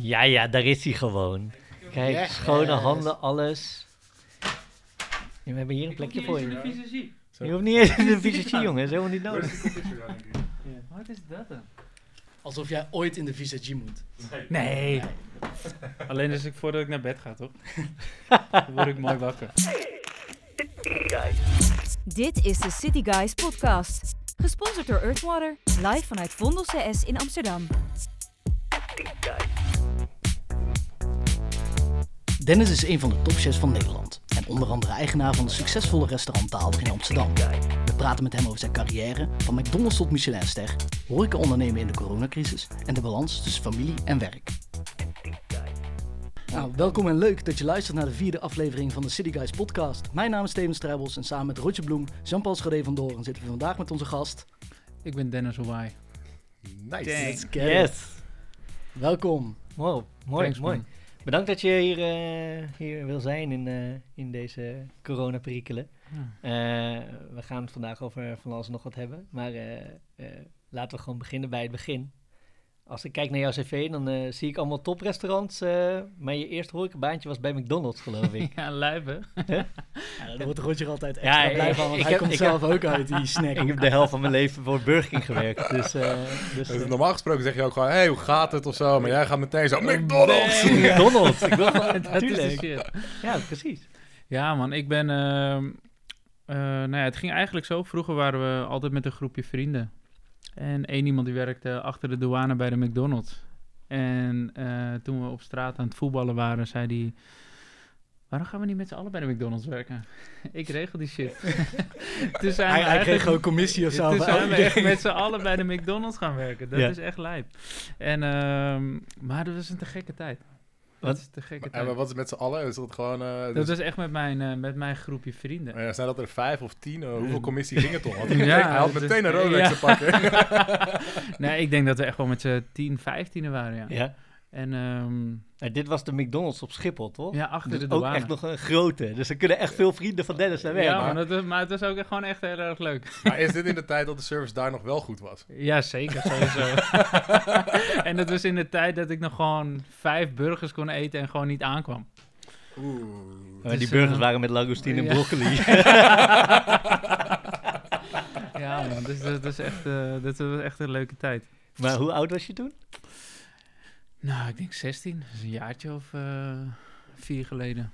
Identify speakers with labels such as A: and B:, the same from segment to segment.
A: Ja, ja, daar is hij gewoon. Kijk,
B: Yes.
A: schone handen, alles. Ja, we hebben hier een plekje voor je. Je hoeft niet eens in de visagie, jongen. Dat is helemaal niet nodig.
C: Wat is dat dan?
B: Alsof jij ooit in de visagie moet.
C: Nee. Alleen als ik voordat ik naar bed ga, toch? Dan word ik mooi wakker.
D: Dit is de City Guys podcast. Gesponsord door Earthwater, live vanuit Vondel CS in Amsterdam.
B: Dennis is een van de topchefs van Nederland. En onder andere eigenaar van de succesvolle restaurant Daalder in Amsterdam. We praten met hem over zijn carrière, van McDonald's tot Michelinster, ondernemen in de coronacrisis en de balans tussen familie en werk. Nou, welkom en leuk dat je luistert naar de vierde aflevering van de City Guys podcast. Mijn naam is Steven Strijbels en samen met Roger Bloem, Jean-Paul Schode van Doren zitten we vandaag met onze gast.
C: Ik ben Dennis Hawaii.
E: Nice.
B: Let's get it.
A: Yes.
B: Welkom.
A: Wow, mooi,
C: Thanks,
A: mooi.
C: man.
A: Bedankt dat je hier, eh, hier wil zijn in, eh, in deze coronaperikelen.
C: Ja.
A: Eh we gaan het vandaag over van alles nog wat hebben. Maar laten we gewoon beginnen bij het begin. Als ik kijk naar jouw cv, dan eh, zie ik allemaal toprestaurants. eh maar je eerste horecabaantje was bij McDonald's, geloof ik.
C: Ja, hè?
B: Ja, daar wordt Roger altijd
A: Ja,
B: extra
A: ik-
B: blij van, want
A: ik
B: hij
A: heb-
B: komt
A: ik
B: zelf ook uit die snack.
A: ik heb de helft van mijn leven voor Burger King gewerkt. Dus, eh, dus
E: Dus normaal gesproken zeg je ook gewoon, hey, hoe gaat het of zo? Maar jij gaat meteen zo, McDonald's!
C: Nee.
A: McDonald's. Ik wil gewoon, natuurlijk. Ja, precies.
C: Ja, man, ik ben. ehm, eh, nou ja, het ging eigenlijk zo. Vroeger waren we altijd met een groepje vrienden. En één iemand die werkte achter de douane bij de McDonald's. En eh, toen we op straat aan het voetballen waren, zei hij. Waarom gaan we niet met z'n allen bij de McDonald's werken? ik regel die shit. toen zijn
B: Hij,
C: we
B: hij kreeg gewoon commissie of zo.
C: toen
B: van
C: zijn we echt met z'n allen bij de McDonald's gaan werken. Dat
A: Ja.
C: is echt lijp. En, ehm, maar dat was een te gekke tijd. Dat
A: Wat?
C: is te gekke
E: En maar wat is het met z'n allen? Is dat gewoon... eh,
C: Dat
E: dus-
C: was echt met mijn, eh, met mijn groepje vrienden.
E: eh, zijn dat er vijf of tien? Eh, hoeveel commissie ging het om? Want
C: Ja,
E: hij had
C: is-
E: meteen een Rolex
C: ja.
E: te pakken.
C: Nee, ik denk dat we echt wel met z'n 10, 15 waren, ja.
A: Ja.
C: En ehm,
A: Nou, dit was de McDonald's op Schiphol, toch?
C: ja, achter
A: Dus
C: de
A: ook
C: douane.
A: echt nog een grote. Dus er kunnen echt veel vrienden van Dennis naar werken.
C: ja, dat maar het was ook echt gewoon echt heel erg leuk.
E: maar is dit in de tijd dat de service daar nog wel goed was?
C: Ja, zeker, sowieso. en dat was in de tijd dat ik nog gewoon vijf burgers kon eten en gewoon niet aankwam.
E: Oeh.
A: Maar die
C: Dus,
A: burgers
C: eh,
A: waren met langoustine en
C: ja.
A: broccoli.
C: ja, man, dus dat, is echt, eh, dat was echt een leuke tijd.
A: maar hoe oud was je toen?
C: Nou, ik denk 16. Dat is een jaartje of eh, vier geleden.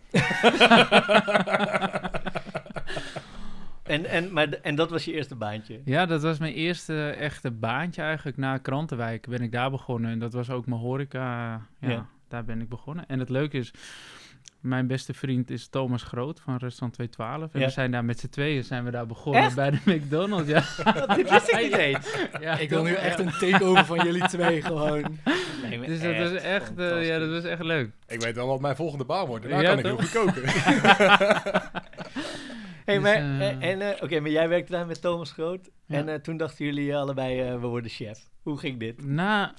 A: En, en, maar, en dat was je eerste baantje?
C: Ja, dat was mijn eerste echte baantje eigenlijk. Na Krantenwijk ben ik daar begonnen. En dat was ook mijn horeca. Ja,
A: Ja.
C: daar ben ik begonnen. En het leuke is, mijn beste vriend is Thomas Groot van restaurant 212. En
A: Ja.
C: we zijn daar met z'n tweeën zijn we daar begonnen
A: Echt?
C: bij de McDonald's. Ja,
A: Dit wist ik niet eens.
C: ja,
B: Ik wil nu
C: ja.
B: echt een takeover van jullie twee gewoon.
A: Nee,
C: Dus dat was echt, eh, ja, dat was echt leuk.
E: Ik weet wel wat mijn volgende baan wordt. Daarna
C: Ja,
E: kan ik heel goed koken.
A: Hey,
C: Dus,
A: maar,
C: eh,
A: en, en, eh, Oké, maar jij werkte daar met Thomas Groot.
C: Ja.
A: En eh, toen dachten jullie allebei, eh, we worden chef. Hoe ging dit?
C: Na,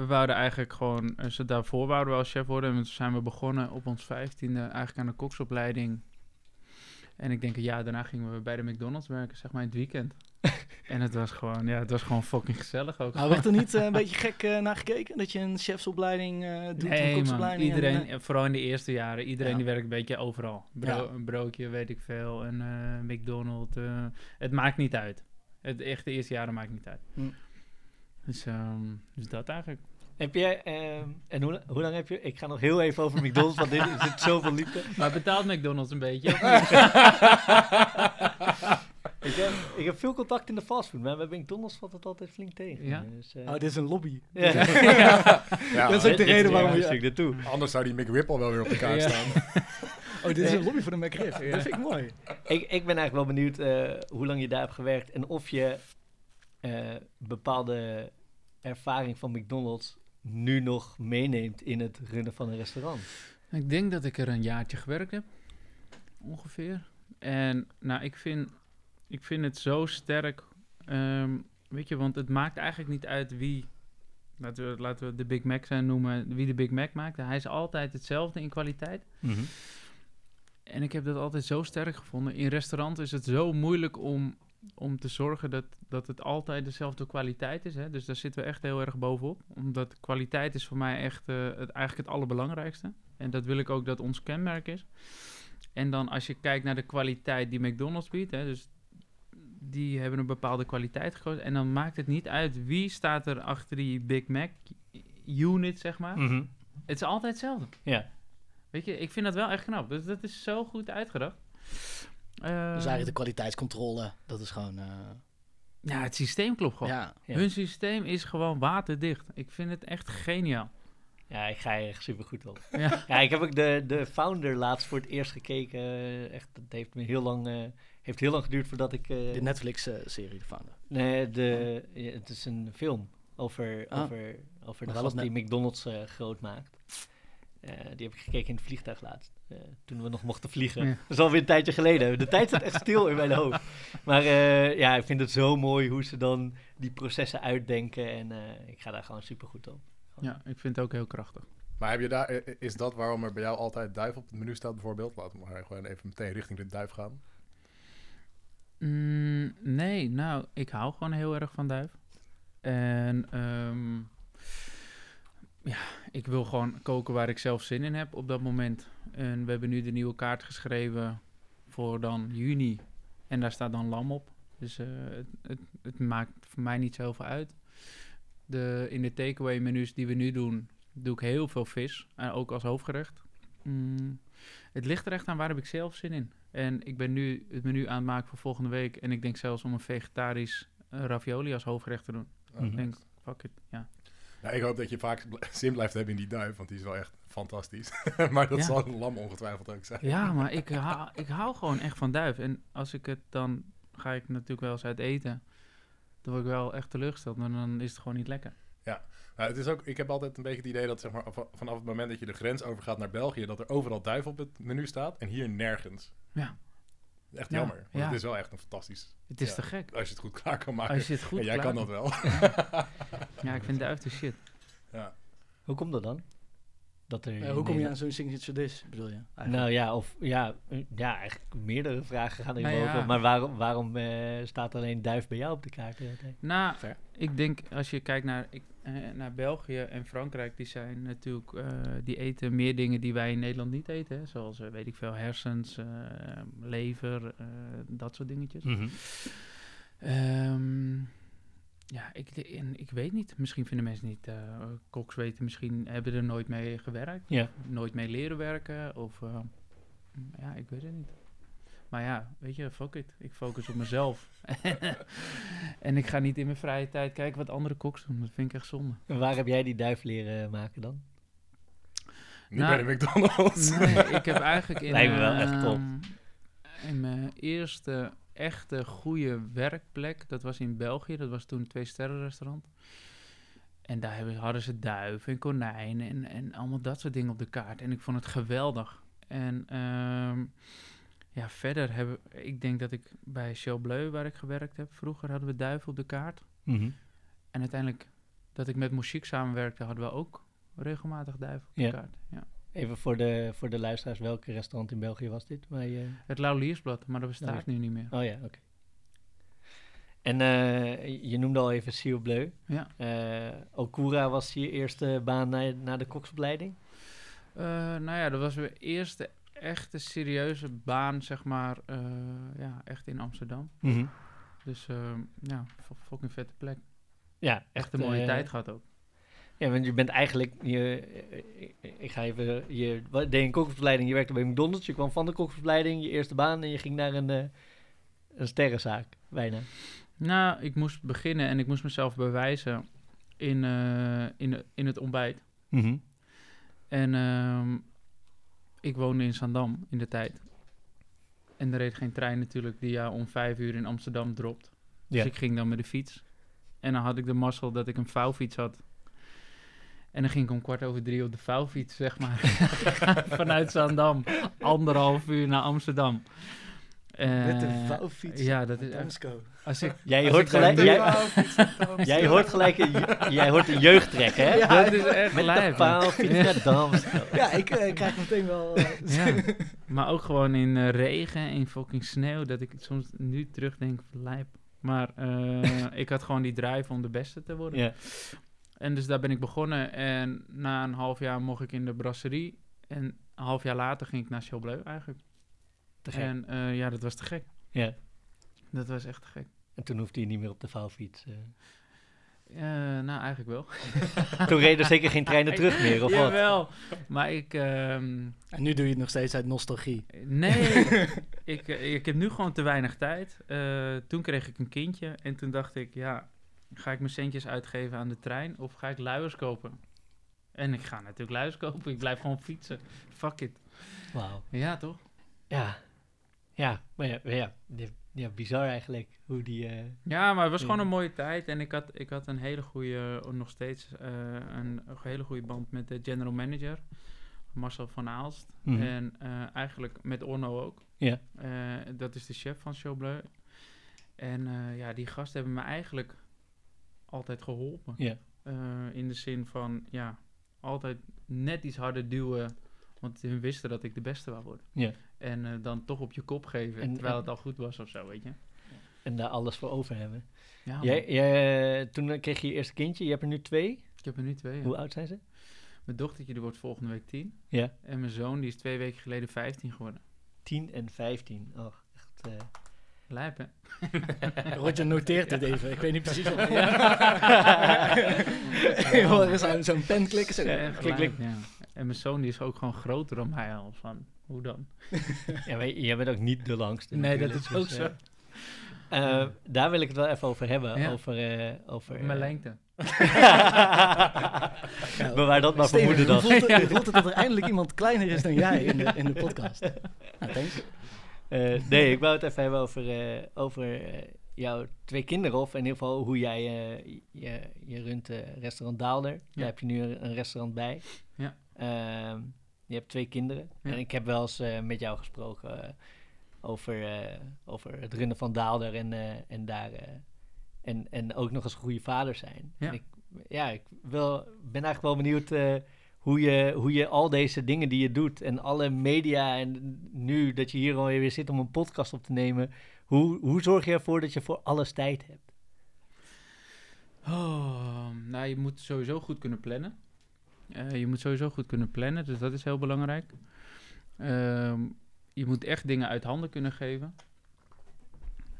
C: we wouden eigenlijk gewoon, dus daarvoor wouden we als chef worden. En toen zijn we begonnen op ons vijftiende eigenlijk aan de koksopleiding. En ik denk een jaar daarna gingen we bij de McDonald's werken, zeg maar in het weekend. en het was gewoon, ja, het was gewoon fucking gezellig ook.
B: Nou, werd er niet eh, een beetje gek eh, naar gekeken? Dat je een chefsopleiding eh doet, een
C: Nee, man.
B: koksopleiding? en,
C: Iedereen,
B: eh,
C: eh, vooral in de eerste jaren, iedereen
B: Ja.
C: die werkt een beetje overal. Bro-
B: Ja.
C: Een broodje, weet ik veel, een eh, McDonald's. eh, het maakt niet uit. Het echt de eerste jaren maakt niet uit.
B: Hm.
C: Dus, ehm, dus dat eigenlijk.
A: Heb jij, ehm, en hoe, hoe lang heb je... Ik ga nog heel even over McDonald's, want dit zit zoveel liefde.
C: Maar betaalt McDonald's een beetje?
A: Ik heb, ik heb veel contact in de fastfood, maar bij McDonald's valt het altijd flink tegen.
C: Ja?
A: Dus, eh,
B: Oh, dit is een lobby.
A: ja.
E: Ja,
B: Dat is ook de
A: Dit- dit
B: reden waarom we...
A: stuk naartoe.
E: Anders zou die McWhip al wel weer op de kaart
C: Ja.
E: staan.
B: Oh, dit is een lobby voor de McRib.
C: Ja.
B: Dat vind ik mooi.
A: Ik, ik ben eigenlijk wel benieuwd eh, hoe lang je daar hebt gewerkt en of je eh, bepaalde ervaring van McDonald's nu nog meeneemt in het runnen van een restaurant.
C: Ik denk dat ik er een jaartje gewerkt heb, ongeveer. En nou, ik vind, ik vind het zo sterk, ehm, weet je, want het maakt eigenlijk niet uit wie, laten we, laten we de Big Mac zijn noemen, wie de Big Mac maakt. Hij is altijd hetzelfde in kwaliteit. En ik heb dat altijd zo sterk gevonden. In restaurants is het zo moeilijk om om te zorgen dat, dat het altijd dezelfde kwaliteit is. Hè? Dus daar zitten we echt heel erg bovenop. Omdat kwaliteit is voor mij echt eh, het, eigenlijk het allerbelangrijkste. En dat wil ik ook dat ons kenmerk is. En dan als je kijkt naar de kwaliteit die McDonald's biedt, hè, dus die hebben een bepaalde kwaliteit gekozen. En dan maakt het niet uit wie staat er achter die Big Mac unit, zeg maar.
A: Mhm.
C: Het is altijd hetzelfde.
A: Ja.
C: Weet je, ik vind dat wel echt knap. Dus dat is zo goed uitgedacht.
B: Dus
C: Eh,
B: eigenlijk de kwaliteitscontrole, dat is gewoon... eh,
C: Ja, het systeem klopt gewoon.
B: ja.
A: Ja.
C: Hun systeem is gewoon waterdicht. Ik vind het echt geniaal.
A: Ja, ik ga er echt super goed op.
C: Ja.
A: Ja, ik heb ook de, de founder laatst voor het eerst gekeken. Eh, Echt, het heeft me heel lang, eh, heeft heel lang geduurd voordat ik. eh,
B: De Netflix-serie, de founder.
A: nee, de, ja, het is een film over,
B: Ah.
A: over, over de gast die McDonald's eh, groot maakt. Eh, die heb ik gekeken in het vliegtuig laatst. eh, toen we nog mochten vliegen.
C: Ja.
A: Dat is alweer een tijdje geleden. De tijd staat echt stil in mijn hoofd. Maar eh, ja, ik vind het zo mooi hoe ze dan die processen uitdenken. En eh, ik ga daar gewoon super goed op.
C: ja, ik vind het ook heel krachtig.
E: Maar heb je daar, is dat waarom er bij jou altijd duif op het menu staat bijvoorbeeld? Laten we maar gewoon even meteen richting de duif gaan.
C: Mm, nee, nou, ik hou gewoon heel erg van duif. En ehm, ja, ik wil gewoon koken waar ik zelf zin in heb op dat moment. En we hebben nu de nieuwe kaart geschreven voor dan juni. En daar staat dan lam op. Dus eh, het, het, het maakt voor mij niet zoveel uit. De, in de takeaway menus die we nu doen, doe ik heel veel vis. En ook als hoofdgerecht. Mm, het ligt er echt aan waar heb ik zelf zin in. En ik ben nu het menu aan het maken voor volgende week. En ik denk zelfs om een vegetarisch ravioli als hoofdgerecht te doen.
E: Oh,
C: Ik denk, fuck it, ja.
E: Ja, ik hoop dat je vaak zin blijft hebben in die duif, want die is wel echt fantastisch. maar dat
C: Ja.
E: zal een lam ongetwijfeld ook zijn.
C: Ja, maar ik, hou- ik hou gewoon echt van duif. En als ik het dan, ga ik natuurlijk wel eens uit eten. Dan word ik wel echt teleurgesteld, maar dan is het gewoon niet lekker.
E: Nou, het is ook, ik heb altijd een beetje het idee dat zeg maar, vanaf het moment dat je de grens overgaat naar België, dat er overal duif op het menu staat en hier nergens.
C: Ja.
E: Echt
C: Ja,
E: jammer, want
C: ja.
E: het is wel echt een fantastisch,
C: Het is
E: Ja.
C: te gek.
E: als je het goed klaar kan maken.
C: Als je het goed
E: en jij
C: klaar
E: kan dat wel.
C: Ja, ik vind duif de shit.
E: ja.
A: Hoe komt dat dan? Dat er
B: Eh, hoe kom je aan zo'n signature dish, bedoel je? eigenlijk?
A: Nou ja, of ja, eh, ja, eigenlijk meerdere vragen gaan er
C: Nou
A: boven.
C: ja.
A: Maar waarom, waarom eh, staat alleen duif bij jou op de kaart?
C: Nou,
B: Fair.
C: Ik denk als je kijkt naar, ik, eh, naar België en Frankrijk, die zijn natuurlijk, eh, die eten meer dingen die wij in Nederland niet eten. Hè? Zoals, eh, weet ik veel, hersens, lever, dat soort dingetjes. Ehm, ja, ik, en ik weet niet. Misschien vinden mensen niet, koks weten, misschien hebben er nooit mee gewerkt.
A: Ja.
C: Nooit mee leren werken. Of, ja, ik weet het niet. Maar ja, weet je, fuck it. Ik focus op mezelf. en ik ga niet in mijn vrije tijd kijken wat andere koks doen. Dat vind ik echt zonde.
A: En waar heb jij die duif leren maken dan?
E: Nu
C: Nou,
E: bij de McDonald's.
C: Nee, ik heb eigenlijk in,
A: Lijkt me wel echt top.
C: ehm, in mijn eerste echte goede werkplek, dat was in België, dat was toen een twee sterren restaurant. En daar hebben, hadden ze duiven en konijnen en, en allemaal dat soort dingen op de kaart. En ik vond het geweldig. En ehm, ja, verder hebben, ik denk dat ik bij Bleu, waar ik gewerkt heb, vroeger hadden we duiven op de kaart.
A: Mhm.
C: En uiteindelijk dat ik met Mochiek samenwerkte, hadden we ook regelmatig duiven op de
A: Ja.
C: kaart. Ja.
A: Even voor de, voor de luisteraars, welk restaurant in België was dit?
C: Het Lauliersblad, maar dat bestaat nu niet meer.
A: Oh ja, oké. En eh, je noemde al even Ciel Bleu.
C: Ja.
A: Eh, Okura was je eerste baan na, na de koksopleiding?
C: Eh, nou ja, dat was mijn eerste echte serieuze baan, zeg maar, eh, ja, echt in Amsterdam. Dus eh, ja, fucking vette plek.
A: Ja,
C: Echt een mooie
A: eh,
C: tijd gehad ook.
A: Ja, want je bent eigenlijk, je, eh, ik ga even, je wat- deed een koksopleiding, je werkte bij McDonald's, je kwam van de koksopleiding, je eerste baan en je ging naar een, een sterrenzaak, bijna.
C: Nou, ik moest beginnen en ik moest mezelf bewijzen in, in, in het ontbijt. En ehm, ik woonde in Zandam in de tijd. En er reed geen trein natuurlijk die jou om vijf uur in Amsterdam dropt. Dus
A: Ja.
C: ik ging dan met de fiets. En dan had ik de mazzel dat ik een vouwfiets had. En dan ging ik om kwart over drie op de vouwfiets, zeg maar. Vanuit Zandam. Anderhalf uur naar Amsterdam.
B: Met de
C: Eh,
B: vouwfiets.
C: Ja, dat is. Als ik,
A: Jij
C: als
A: hoort
C: ik
A: gelijk, jij, jij hoort gelijk, een, jij hoort een jeugdtrek, hè?
B: Ja,
C: dat is echt
A: Met de
C: lijp.
A: paalfiets naar.
B: Ja, ik eh, krijg meteen wel... eh,
C: Ja, maar ook gewoon in regen, in fucking sneeuw, dat ik soms nu terugdenk van lijp. Maar eh, ik had gewoon die drive om de beste te worden.
A: Ja.
C: En dus daar ben ik begonnen en na een half jaar mocht ik in de brasserie. En een half jaar later ging ik naar Chaubleu eigenlijk.
A: Te gek.
C: En eh, ja, dat was te gek.
A: Ja.
C: Dat was echt te gek.
A: En toen hoefde hij niet meer op de vouwfiets. eh.
C: Eh, nou, eigenlijk wel.
A: Toen reden er zeker geen treinen terug meer, of wat?
C: Jawel. Maar ik... ehm,
B: En nu doe je het nog steeds uit nostalgie.
C: Nee, ik, ik heb nu gewoon te weinig tijd. Eh, toen kreeg ik een kindje en toen dacht ik, ja, ga ik mijn centjes uitgeven aan de trein of ga ik luiers kopen? En ik ga natuurlijk luiers kopen, ik blijf gewoon fietsen. Fuck it.
A: Wauw.
C: Ja, toch?
A: Ja. Ja, maar ja, maar ja, bizar eigenlijk hoe die... eh,
C: Ja, maar het was gewoon een mooie tijd en ik had, ik had een hele goede, nog steeds eh, een, een hele goede band met de general manager, Marcel van Aalst.
A: mhm.
C: En eh, eigenlijk met Orno ook.
A: Ja.
C: Dat is de chef van Chaubleu. En ja, die gasten hebben me eigenlijk altijd geholpen.
A: Ja.
C: In de zin van, ja, altijd net iets harder duwen. Want hun wisten dat ik de beste wou worden.
A: Ja.
C: En eh, dan toch op je kop geven,
A: En-
C: terwijl
A: en-
C: het al goed was of zo, weet je.
A: En daar alles voor over hebben.
C: Ja.
A: Jij, jij, eh, toen eh, kreeg je je eerste kindje, je hebt er nu twee.
C: ik heb er nu twee. ja.
A: Hoe oud zijn ze?
C: Mijn dochtertje die wordt volgende week tien.
A: Ja.
C: En mijn zoon die is twee weken geleden 15 geworden.
A: 10 en 15. Oh, echt... eh,
C: Lijp, hè?
B: Roger noteert het even. Ik weet niet precies wat.
C: Ja.
B: Zo'n zo'n pen klikken. Zo.
C: Ja, echt
A: klik, klik.
C: ja. En mijn zoon die is ook gewoon groter dan mij al. Van, hoe dan?
A: ja, maar jij bent ook niet de langste.
C: Nee, dat is
A: dus,
C: ook
A: eh, eh, daar wil ik het wel even over hebben.
C: Ja.
A: Over, eh, over
C: Mijn lengte.
A: Bewaar dat maar voor
B: Steven,
A: moeder dan.
B: voelt, het, hoe voelt het dat er eindelijk iemand kleiner is dan jij in de, in de podcast? Nou, thanks.
A: Eh, nee, ik wou het even hebben over, eh, over jouw twee kinderen. Of in ieder geval hoe jij... eh, je, je runt restaurant Daalder. Daar
C: Ja.
A: heb je nu een, een restaurant bij.
C: Ja.
A: Ehm, je hebt twee kinderen.
C: Ja.
A: En ik heb wel eens eh, met jou gesproken eh, over, eh, over het runnen van Daalder. En, en, daar, en, en ook nog eens een goede vader zijn.
C: Ja.
A: En ik, ja, ik wil, ben eigenlijk wel benieuwd... hoe je, hoe je al deze dingen die je doet en alle media en nu dat je hier alweer weer zit om een podcast op te nemen, hoe, hoe zorg je ervoor dat je voor alles tijd hebt?
C: Oh, nou, je moet sowieso goed kunnen plannen. Eh, je moet sowieso goed kunnen plannen, dus dat is heel belangrijk. Ehm, je moet echt dingen uit handen kunnen geven.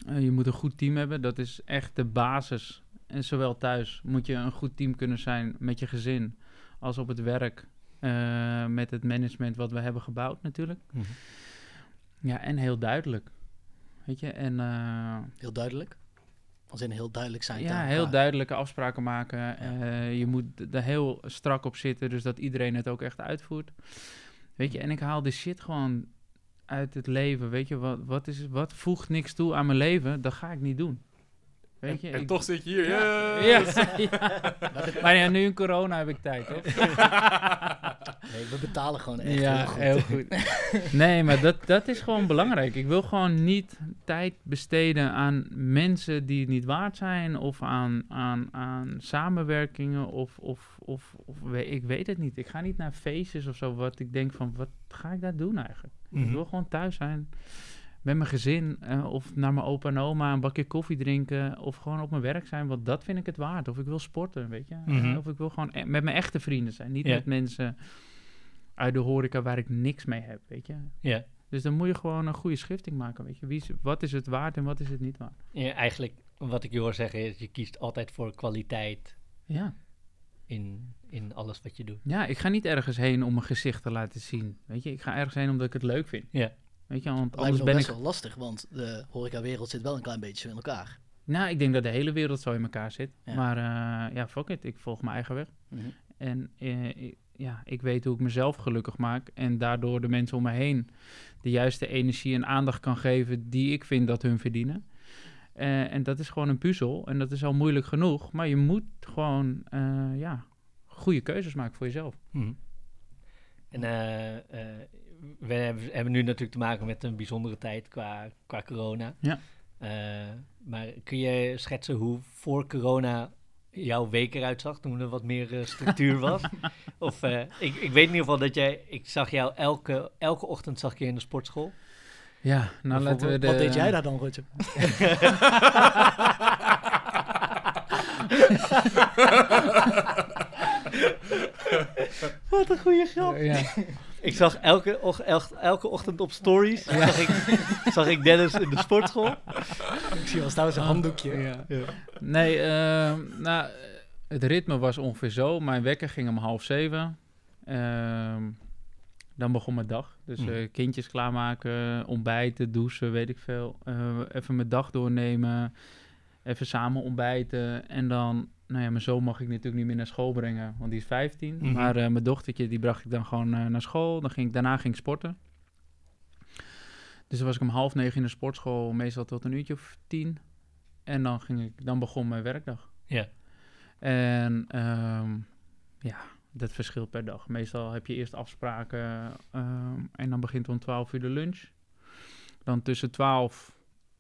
C: Eh, je moet een goed team hebben, dat is echt de basis. En zowel thuis moet je een goed team kunnen zijn met je gezin, als op het werk, eh, met het management wat we hebben gebouwd natuurlijk. Ja, en heel duidelijk. Weet je, en...
B: Heel duidelijk. Als in heel duidelijk zijn.
C: ja, heel duidelijke afspraken maken. Eh, je moet er heel strak op zitten, dus dat iedereen het ook echt uitvoert. Weet je, en ik haal de shit gewoon uit het leven. Weet je, wat, wat, is, wat voegt niks toe aan mijn leven, dat ga ik niet doen. Weet je,
E: en
C: ik-
E: toch zit je hier.
C: Ja,
E: yes!
C: ja, ja. Maar ja, nu in corona heb ik tijd, hoor.
B: Nee, we betalen gewoon echt
C: ja,
B: heel goed.
C: heel goed. Nee, maar dat, dat is gewoon belangrijk. Ik wil gewoon niet tijd besteden aan mensen die het niet waard zijn, of aan, aan, aan samenwerkingen, of, of, of, of ik weet het niet. Ik ga niet naar feestjes of zo, wat ik denk van, wat ga ik daar doen eigenlijk? Ik
A: Mhm.
C: wil gewoon thuis zijn, met mijn gezin, eh, of naar mijn opa en oma een bakje koffie drinken, of gewoon op mijn werk zijn, want dat vind ik het waard. Of ik wil sporten, weet je.
A: Mhm.
C: Eh, of ik wil gewoon e- met mijn echte vrienden zijn, niet met mensen uit de horeca waar ik niks mee heb, weet je.
A: Ja.
C: Dus dan moet je gewoon een goede schifting maken, weet je. Wie is, wat is het waard en wat is het niet waard?
A: ja, eigenlijk wat ik je hoor zeggen is, je kiest altijd voor kwaliteit
C: Ja.
A: in, in alles wat je doet.
C: ja, ik ga niet ergens heen om mijn gezicht te laten zien, weet je. Ik ga ergens heen omdat ik het leuk vind.
A: Ja.
C: Weet je, want anders ben
B: best
C: ik...
B: wel lastig, want de horecawereld zit wel een klein beetje in elkaar.
C: Nou, ik denk dat de hele wereld zo in elkaar zit.
B: Ja.
C: Maar eh, ja, fuck it, ik volg mijn eigen weg.
B: Mhm.
C: En eh, ik- ja, ik weet hoe ik mezelf gelukkig maak. En daardoor de mensen om me heen de juiste energie en aandacht kan geven die ik vind dat hun verdienen. Eh, en dat is gewoon een puzzel. En dat is al moeilijk genoeg. Maar je moet gewoon eh, ja, goede keuzes maken voor jezelf.
A: Mhm. En eh, we hebben, nu natuurlijk te maken met een bijzondere tijd qua, qua corona.
C: Ja.
A: Maar kun je schetsen hoe voor corona jouw week eruit zag, toen er wat meer eh, structuur was? of eh, ik, ik weet in ieder geval dat jij, ik zag jou elke, elke ochtend zag ik je in de sportschool.
C: Ja, nou laten we de...
B: Wat deed jij daar dan, Roger?
A: Wat een goede grap.
C: Ja.
A: Ik zag elke, och- elke, elke ochtend op stories, zag, ik, zag ik Dennis in de sportschool.
B: Ik zie wel staan zijn handdoekje.
C: Ja. Nee, ehm, nou, het ritme was ongeveer zo. Mijn wekker ging om half zeven. Ehm, dan begon mijn dag. Dus
A: Mm.
C: eh, kindjes klaarmaken, ontbijten, douchen, weet ik veel. Eh, even mijn dag doornemen. Even samen ontbijten. En dan, nou ja, mijn zoon mag ik natuurlijk niet meer naar school brengen, want die is 15.
A: Mhm.
C: Maar eh, mijn dochtertje, die bracht ik dan gewoon eh, naar school. Dan ging ik, daarna ging ik sporten. Dus dan was ik om half negen in de sportschool, meestal tot een uurtje of tien. En dan, ging ik, dan begon mijn werkdag.
A: Ja.
C: En ehm, ja, dat verschilt per dag. Meestal heb je eerst afspraken ehm, en dan begint om 12 uur de lunch. Dan tussen 12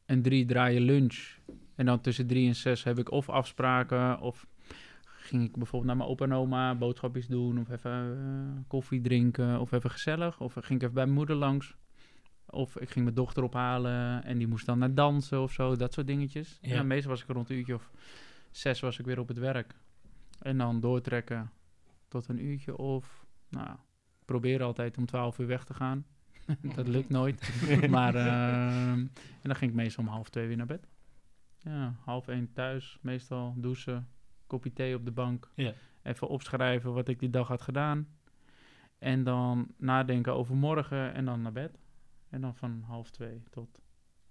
C: en 3 draai je lunch. En dan tussen 3 en 6 heb ik of afspraken of ging ik bijvoorbeeld naar mijn opa en oma boodschapjes doen of even eh, koffie drinken of even gezellig. Of ging ik even bij mijn moeder langs. Of ik ging mijn dochter ophalen en die moest dan naar dansen of zo, dat soort dingetjes.
A: Ja.
C: Ja. meestal was ik rond een uurtje of zes was ik weer op het werk. En dan doortrekken tot een uurtje of, nou, probeer altijd om 12 uur weg te gaan. dat lukt nooit. maar, ehm, en dan ging ik meestal om half twee weer naar bed. Ja, half één thuis, meestal douchen, kopje thee op de bank.
A: Ja.
C: Even opschrijven wat ik die dag had gedaan. En dan nadenken over morgen en dan naar bed. En dan van half twee tot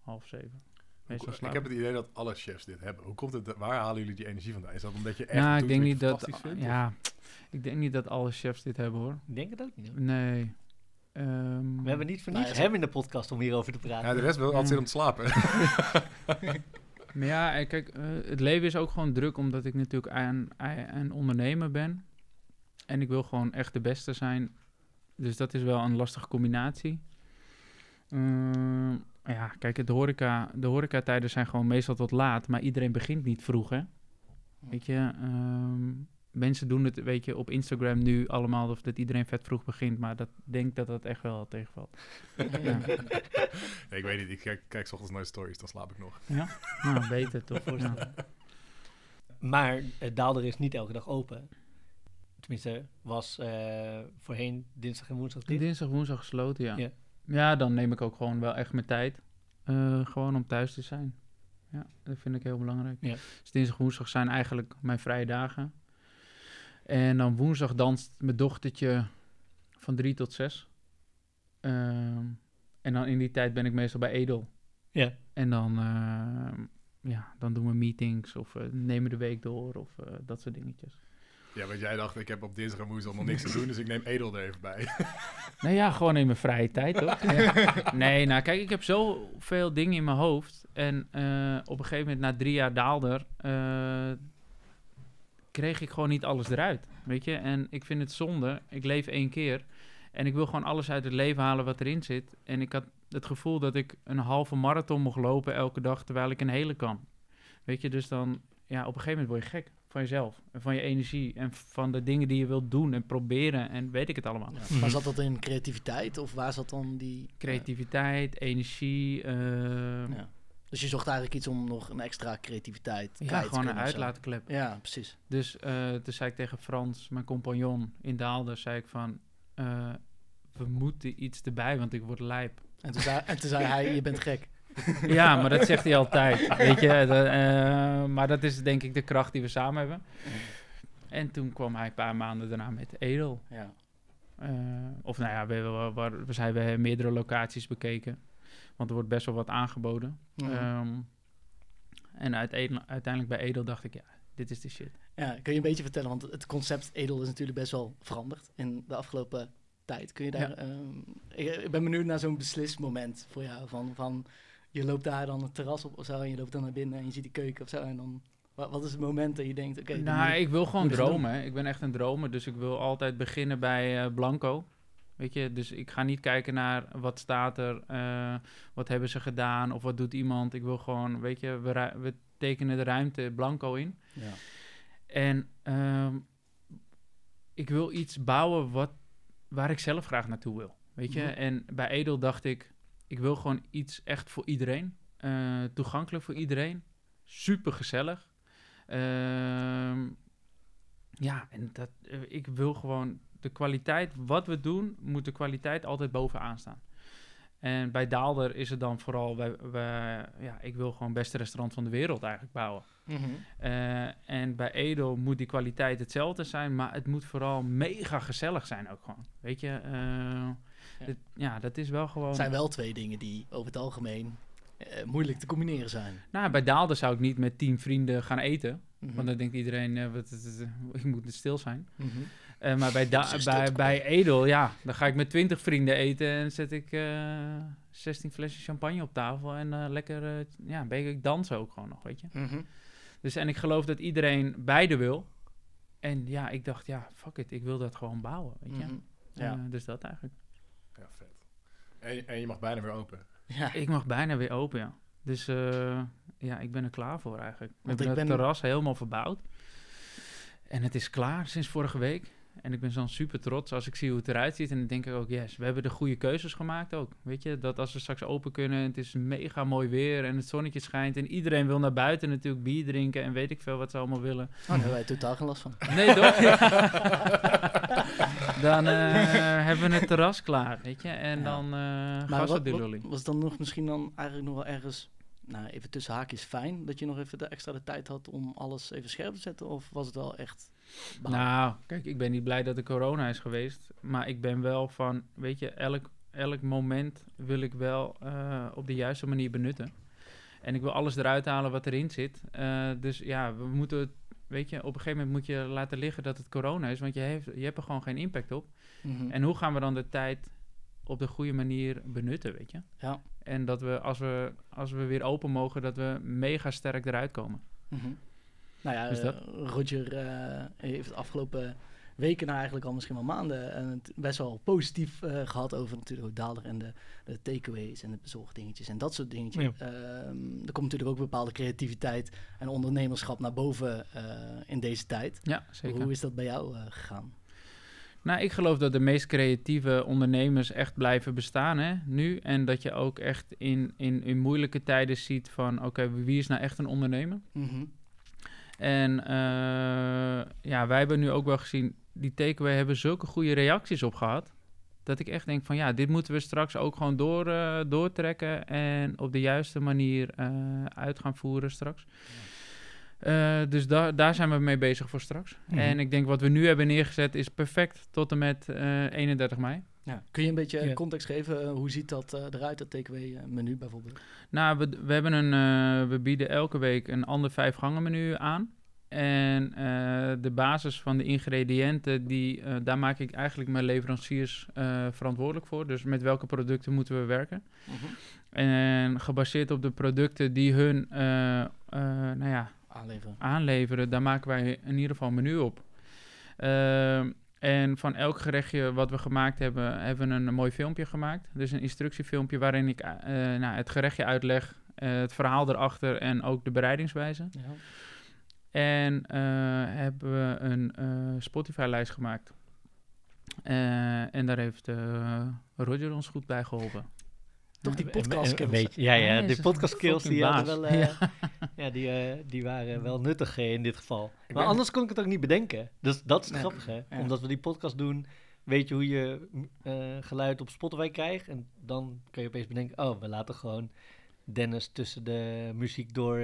C: half zeven. Meestal
E: Ik heb het idee dat alle chefs dit hebben. Hoe komt het, waar halen jullie die energie vandaan? Is dat omdat je echt
C: Ja,
E: doet
C: ik denk niet dat.
E: fantastisch vindt, of-
C: Ja, ik denk niet dat alle chefs dit hebben hoor.
A: Ik denk het ook niet. hoor.
C: Nee. Ehm,
A: We hebben niet voor
B: Nou,
A: niets
B: ja,
A: hem in de podcast om hierover te praten.
E: Ja, de rest wil altijd zitten om te slapen.
C: Maar ja, en kijk, eh, het leven is ook gewoon druk omdat ik natuurlijk een, een ondernemer ben. En ik wil gewoon echt de beste zijn. Dus dat is wel een lastige combinatie. Ehm, ja, kijk, de, horeca, de horecatijden zijn gewoon meestal tot laat. Maar iedereen begint niet vroeg, hè. Weet je, ehm, mensen doen het, weet je, op Instagram nu allemaal of dat iedereen vet vroeg begint. Maar dat denk dat dat echt wel tegenvalt. ja.
E: Nee, ik weet niet, ik kijk, kijk 's ochtends nooit stories, dan slaap ik nog.
C: ja? Nou, beter toch? Ja.
A: Maar uh, Daalder is niet elke dag open. Tenminste, was uh, voorheen dinsdag en woensdag dicht.
C: Dinsdag, woensdag gesloten, ja.
A: Ja.
C: ja. dan neem ik ook gewoon wel echt mijn tijd. Uh, gewoon om thuis te zijn. Ja, dat vind ik heel belangrijk.
A: Ja.
C: Dus dinsdag, woensdag zijn eigenlijk mijn vrije dagen. En dan woensdag danst mijn dochtertje van drie tot zes. Ehm, en dan in die tijd ben ik meestal bij Edel.
A: Ja.
C: En dan, uh, ja, dan doen we meetings of uh, nemen de week door of uh, dat soort dingetjes.
E: Ja, want jij dacht, ik heb op dinsdag en woensdag nog niks te doen, dus ik neem Edel er even bij.
C: nee, ja, gewoon in mijn vrije tijd, toch? ja. Nee, nou kijk, ik heb zoveel dingen in mijn hoofd. En uh, op een gegeven moment, na drie jaar daalder, uh, kreeg ik gewoon niet alles eruit, weet je? En ik vind het zonde. Ik leef één keer. En ik wil gewoon alles uit het leven halen wat erin zit. En ik had het gevoel dat ik een halve marathon mocht lopen elke dag, terwijl ik een hele kan. Weet je, dus dan, ja, op een gegeven moment word je gek van jezelf. En van je energie en van de dingen die je wilt doen en proberen en weet ik het allemaal.
B: Ja, maar zat dat in creativiteit of waar zat dan die...
C: Creativiteit, uh, energie. Uh,
B: ja. Dus je zocht eigenlijk iets om nog een extra creativiteit
C: ja, gewoon een uitlaatklep.
B: Ja, precies.
C: Dus uh, toen zei ik tegen Frans, mijn compagnon in Daalder, zei ik van... Uh, we moeten iets erbij, want ik word lijp.
B: En toen zei, en toen zei hij, je bent gek.
C: ja, maar dat zegt hij altijd, weet je. Dat, uh, maar dat is denk ik de kracht die we samen hebben. En toen kwam hij een paar maanden daarna met Edel.
B: Ja.
C: Of nou ja, we, we, we, we zijn we meerdere locaties bekeken. Want er wordt best wel wat aangeboden.
B: Mhm.
C: Um, en uiteindelijk, bij Edel dacht ik, ja, dit is de shit.
B: Ja, kun je een beetje vertellen, want het concept Edel is natuurlijk best wel veranderd in de afgelopen tijd. Kun je daar, ja. um, ik, ik, ben benieuwd naar zo'n beslismoment voor jou, van, van je loopt daar dan het terras op of zo en je loopt dan naar binnen en je ziet die keuken of zo en dan... Wat, is het moment dat je denkt, oké... Okay,
C: nou, ik wil gewoon dromen. Ik ben echt een dromer, dus ik wil altijd beginnen bij uh, Blanco. Weet je, dus ik ga niet kijken naar wat staat er, eh, wat hebben ze gedaan of wat doet iemand. Ik wil gewoon, weet je, we tekenen de ruimte blanco in.
B: Ja.
C: En ehm, ik wil iets bouwen wat, waar ik zelf graag naartoe wil. Weet je,
B: Mhm.
C: en bij Edel dacht ik, ik wil gewoon iets echt voor iedereen. eh, toegankelijk voor iedereen. Super gezellig. Ehm, ja, en dat, eh, ik wil gewoon de kwaliteit, wat we doen, moet de kwaliteit altijd bovenaan staan. En bij Daalder is het dan vooral, wij, wij, ja, ik wil gewoon het beste restaurant van de wereld eigenlijk bouwen.
B: Mhm.
C: Eh, en bij Edel moet die kwaliteit hetzelfde zijn, maar het moet vooral mega gezellig zijn ook gewoon. Weet je, eh, ja. ja, dat is wel gewoon...
B: Het zijn wel twee dingen die over het algemeen eh, moeilijk te combineren zijn.
C: Nou, bij Daalder zou ik niet met tien vrienden gaan eten.
B: Mhm.
C: Want dan denkt iedereen, wat- ik moet stil zijn.
B: Mhm.
C: Eh, maar bij, da- bij, Edel, ja, dan ga ik met twintig vrienden eten en zet ik eh 16 flesjes champagne op tafel en eh, lekker, ja, een beetje dansen ook gewoon nog, weet je.
B: Mhm.
C: Dus en ik geloof dat iedereen beide wil. En ja, ik dacht, ja, fuck it, ik wil dat gewoon bouwen, weet je.
B: Mhm. Ja.
C: Dus dat eigenlijk.
E: Ja, vet. En, je- en je mag bijna weer open.
B: Ja.
C: Ik mag bijna weer open, ja. Dus eh, ja, ik ben er klaar voor eigenlijk. We
B: Want
C: hebben
B: ik
C: het
B: ben-
C: terras helemaal verbouwd. En het is klaar sinds vorige week. En ik ben zo super trots als ik zie hoe het eruit ziet. En dan denk ik ook, yes, we hebben de goede keuzes gemaakt ook. Weet je, dat als we straks open kunnen, het is mega mooi weer en het zonnetje schijnt. En iedereen wil naar buiten natuurlijk bier drinken en weet ik veel wat ze allemaal willen.
B: Oh, daar hebben wij totaal geen last van.
C: Nee, toch? dan eh, hebben we het terras klaar, weet je. En
B: Ja.
C: dan eh
B: Maar wat, wat- was dan nog misschien dan eigenlijk nog wel ergens, nou even tussen haakjes fijn, dat je nog even de extra de tijd had om alles even scherp te zetten? Of was het wel echt... behouden?
C: Nou, kijk, ik ben niet blij dat er corona is geweest. Maar ik ben wel van, weet je, elk, elk moment wil ik wel eh, op de juiste manier benutten. En ik wil alles eruit halen wat erin zit. Eh, dus ja, we moeten, weet je, op een gegeven moment moet je laten liggen dat het corona is. Want je, heeft, je hebt er gewoon geen impact op.
B: Mhm.
C: En hoe gaan we dan de tijd op de goede manier benutten, weet je?
B: Ja.
C: En dat we als, we, als we weer open mogen, dat we mega sterk eruit komen.
B: Mhm. Nou ja,
C: Dus
B: eh, Roger eh, heeft de afgelopen weken, nou eigenlijk al misschien wel maanden, eh, het best wel positief eh, gehad over natuurlijk ook Daalder en de, de takeaways en de bezorgdingetjes en dat soort dingetjes.
A: Ja.
B: Ehm, er komt natuurlijk ook bepaalde creativiteit en ondernemerschap naar boven eh, in deze tijd.
C: Ja, zeker.
B: Hoe is dat bij jou eh, gegaan?
C: Nou, ik geloof dat de meest creatieve ondernemers echt blijven bestaan hè, nu. En dat je ook echt in, in, in moeilijke tijden ziet van... oké, wie is nou echt een ondernemer?
B: Mhm.
C: En eh, ja, wij hebben nu ook wel gezien... die takeaway hebben zulke goede reacties op gehad... dat ik echt denk van ja, dit moeten we straks ook gewoon door, eh, doortrekken... en op de juiste manier eh, uit gaan voeren straks. Dus daar daar zijn we mee bezig voor straks.
A: Mhm.
C: En ik denk wat we nu hebben neergezet is perfect tot en met eh, 31 mei.
B: Ja. Kun je een beetje
A: Ja.
B: context geven? eh, hoe ziet dat eh, eruit, dat takeaway eh, menu bijvoorbeeld?
C: Nou, we, we, hebben een, eh, we bieden elke week een ander vijf gangen menu aan. En eh, de basis van de ingrediënten, die, eh, daar maak ik eigenlijk mijn leveranciers eh, verantwoordelijk voor. Dus met welke producten moeten we werken. En gebaseerd op de producten die hun eh, eh, nou ja,
B: Aanleveren.
C: aanleveren, daar maken wij in ieder geval een menu op. En van elk gerechtje wat we gemaakt hebben, hebben we een, mooi filmpje gemaakt. Dus een instructiefilmpje waarin ik eh, nou, het gerechtje uitleg, eh, het verhaal erachter en ook de bereidingswijze.
B: Ja.
C: En eh, hebben we een Spotify-lijst gemaakt. En daar heeft Roger ons goed bij geholpen.
B: Toch die
A: een-
B: podcast
A: een
B: skills.
A: beetje. Ja, ja,
C: een
A: podcast skills die wel,
C: baas.
A: eh, ja. die, eh, die waren wel nuttig eh, in dit geval. Maar anders kon ik het ook niet bedenken. Dus dat is het
B: Nee.
A: grappige.
B: Ja.
A: Omdat we die podcast doen, weet je hoe je geluid op Spotify krijgt. En dan kun je opeens bedenken, oh, we laten gewoon Dennis tussen de muziek door...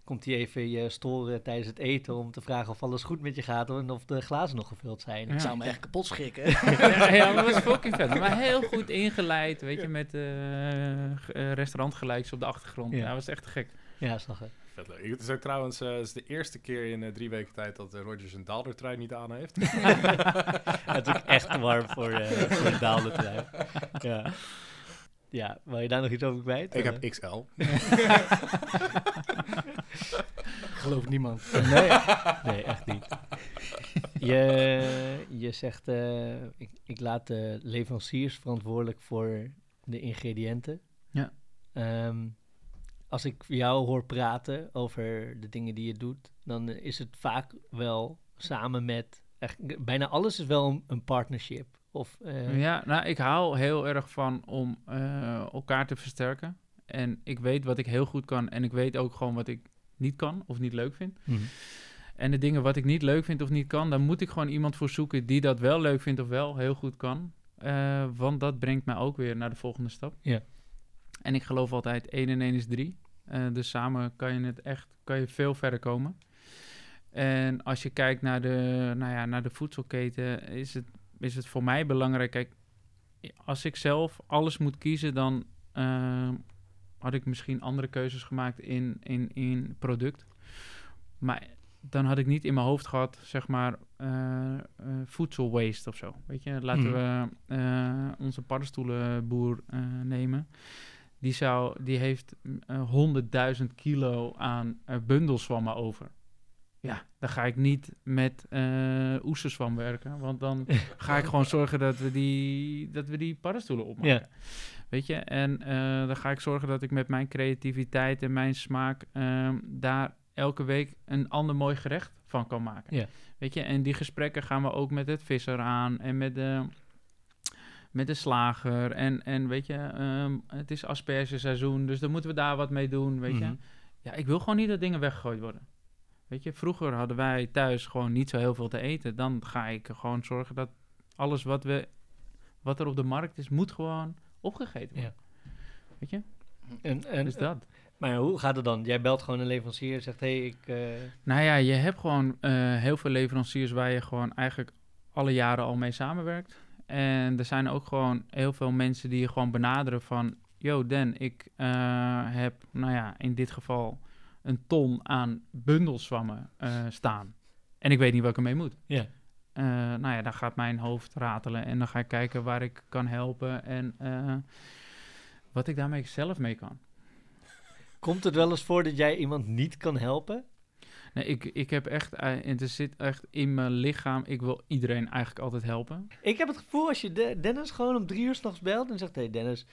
A: eh, komt hij even je storen tijdens het eten om te vragen of alles goed met je gaat en of de glazen nog gevuld zijn.
C: Ja.
B: Ik zou me echt kapot schrikken.
C: ja, ja, maar dat was fucking vet. Maar heel goed ingeleid, weet je, met eh eh, restaurantgelijks op de achtergrond.
A: Ja.
C: Ja, dat was echt te gek.
A: Ja, zag je.
E: Vet leuk. Het is ook trouwens eh, het is de eerste keer in eh, drie weken tijd dat eh, Roger zijn daaldertrui niet aan heeft.
A: het is ook echt te warm voor, eh voor de daalde trui. Ja. Ja, wil je daar nog iets over kwijt?
E: Ik
A: Eh,
E: heb XL.
B: Geloof niemand.
A: Nee, nee, echt niet. je, je zegt, eh, ik, ik laat de leveranciers verantwoordelijk voor de ingrediënten.
C: Ja.
A: Ehm, als ik jou hoor praten over de dingen die je doet, dan eh, is het vaak wel samen met, echt, bijna alles is wel een, een partnership. Of, eh,
C: Ja, nou, ik hou heel erg van om eh, elkaar te versterken. En ik weet wat ik heel goed kan en ik weet ook gewoon wat ik niet kan of niet leuk vind.
A: mhm.
C: En de dingen wat ik niet leuk vind of niet kan, daar moet ik gewoon iemand voor zoeken die dat wel leuk vindt of wel heel goed kan. Eh, want dat brengt mij ook weer naar de volgende stap.
A: Ja.
C: En ik geloof altijd 1 en 1 is 3. Eh, dus samen kan je het echt kan je veel verder komen. En als je kijkt naar de, nou ja, naar de voedselketen, is het, is het voor mij belangrijk. Kijk, als ik zelf alles moet kiezen, dan eh, had ik misschien andere keuzes gemaakt in, in, in product. Maar dan had ik niet in mijn hoofd gehad, zeg maar, eh, voedsel waste of zo. Weet je, laten
A: Mhm.
C: we eh, onze paddenstoelenboer nemen. Die, zou, die heeft 100.000 kilo aan bundelswammen over. Ja, dan ga ik niet met eh oesterzwam werken. Want dan ga ik gewoon zorgen dat we die, dat we die paddenstoelen opmaken.
A: Ja.
C: Weet je, en eh, dan ga ik zorgen dat ik met mijn creativiteit en mijn smaak ehm, daar elke week een ander mooi gerecht van kan maken.
A: Ja.
C: Weet je, en die gesprekken gaan we ook met het visser aan en met de, met de slager. En, en weet je, ehm, het is aspergeseizoen, dus dan moeten we daar wat mee doen, weet
A: Mhm.
C: je. Ja, ik wil gewoon niet dat dingen weggegooid worden. Weet je, vroeger hadden wij thuis gewoon niet zo heel veel te eten. Dan ga ik gewoon zorgen dat alles wat, we, wat er op de markt is, moet gewoon opgegeten worden. Weet je?
A: En, en,
C: Dus dat.
A: Maar hoe gaat het dan? Jij belt gewoon een leverancier en zegt, hé, hey, ik... eh,
C: Nou ja, je hebt gewoon eh, heel veel leveranciers waar je gewoon eigenlijk alle jaren al mee samenwerkt. En er zijn ook gewoon heel veel mensen die je gewoon benaderen van... Yo, Dan, ik eh, heb, nou ja, in dit geval een ton aan bundelzwammen eh, staan. En ik weet niet wat ik ermee moet.
A: Ja.
C: Eh, nou ja, dan gaat mijn hoofd ratelen en dan ga ik kijken waar ik kan helpen en eh, wat ik daarmee zelf mee kan.
A: Komt het wel eens voor dat jij iemand niet kan helpen?
C: Nee, ik, ik heb echt, en er zit echt in mijn lichaam, ik wil iedereen eigenlijk altijd helpen.
A: Ik heb het gevoel als je De- Dennis gewoon om drie uur s'nachts belt en zegt, hé hey Dennis,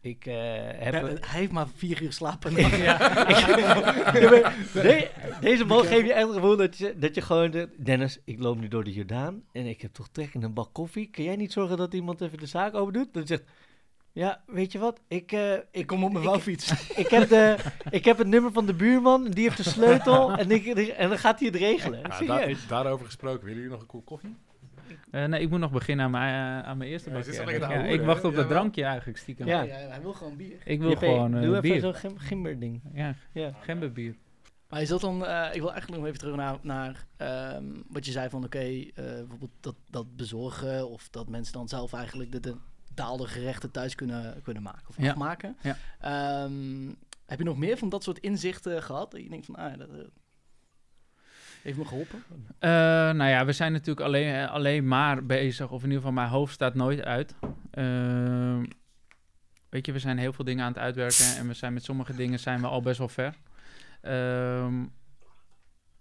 A: ik eh, heb...
B: Ja,
A: een-
B: hij heeft maar vier uur slapen.
A: Ja, deze man geeft je echt het gevoel dat je, dat je gewoon... Dennis, ik loop nu door de Jordaan en ik heb toch trek in een bak koffie. Kun jij niet zorgen dat iemand even de zaak open doet? Dan zegt, ja, weet je wat? Ik, eh,
B: Ik kom op mijn
A: ik-
B: vouwfiets.
A: ik, heb de, ik heb het nummer van de buurman, die heeft de sleutel en, ik, en dan gaat hij het regelen.
E: Ja,
A: Serieus.
E: daarover gesproken, willen jullie nog een kop koffie?
C: Eh, nee, ik moet nog beginnen aan mijn, eh, aan mijn eerste
E: Ja,
C: bakje. Ja, ik wacht op dat drankje eigenlijk stiekem.
A: Ja.
B: Ja, hij wil gewoon bier.
C: Ik wil
A: JP,
C: gewoon eh,
A: Doe even zo'n gim, gimberding.
C: Ja,
A: Ja.
C: gemberbier.
B: Maar is dat dan, eh, ik wil eigenlijk nog even terug naar, naar ehm, wat je zei van oké, eh, bijvoorbeeld dat, dat bezorgen of dat mensen dan zelf eigenlijk de, de betaalde gerechten thuis kunnen, kunnen maken of
C: Ja.
B: afmaken.
C: Ja.
B: Ehm, heb je nog meer van dat soort inzichten gehad? Dat je denkt van, ah, dat heeft me geholpen.
C: Eh, nou ja, we zijn natuurlijk alleen, eh, alleen maar bezig, of in ieder geval mijn hoofd staat nooit uit. Ehm, weet je, we zijn heel veel dingen aan het uitwerken en we zijn met sommige dingen zijn we al best wel ver. Ehm,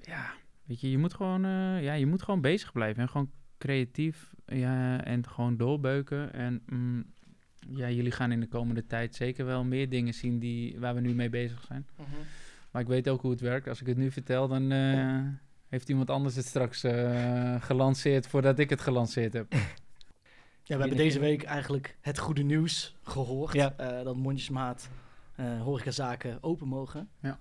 C: ja, weet je, je moet gewoon, eh, ja, je moet gewoon bezig blijven en gewoon creatief ja, en gewoon doorbeuken. En mm, ja, jullie gaan in de komende tijd zeker wel meer dingen zien die, waar we nu mee bezig zijn. Maar ik weet ook hoe het werkt. Als ik het nu vertel, dan heeft iemand anders het straks eh, gelanceerd voordat ik het gelanceerd heb.
B: Ja, we hebben deze week eigenlijk het goede nieuws gehoord.
A: Ja.
B: eh, dat mondjesmaat eh horecazaken open mogen.
C: Ja.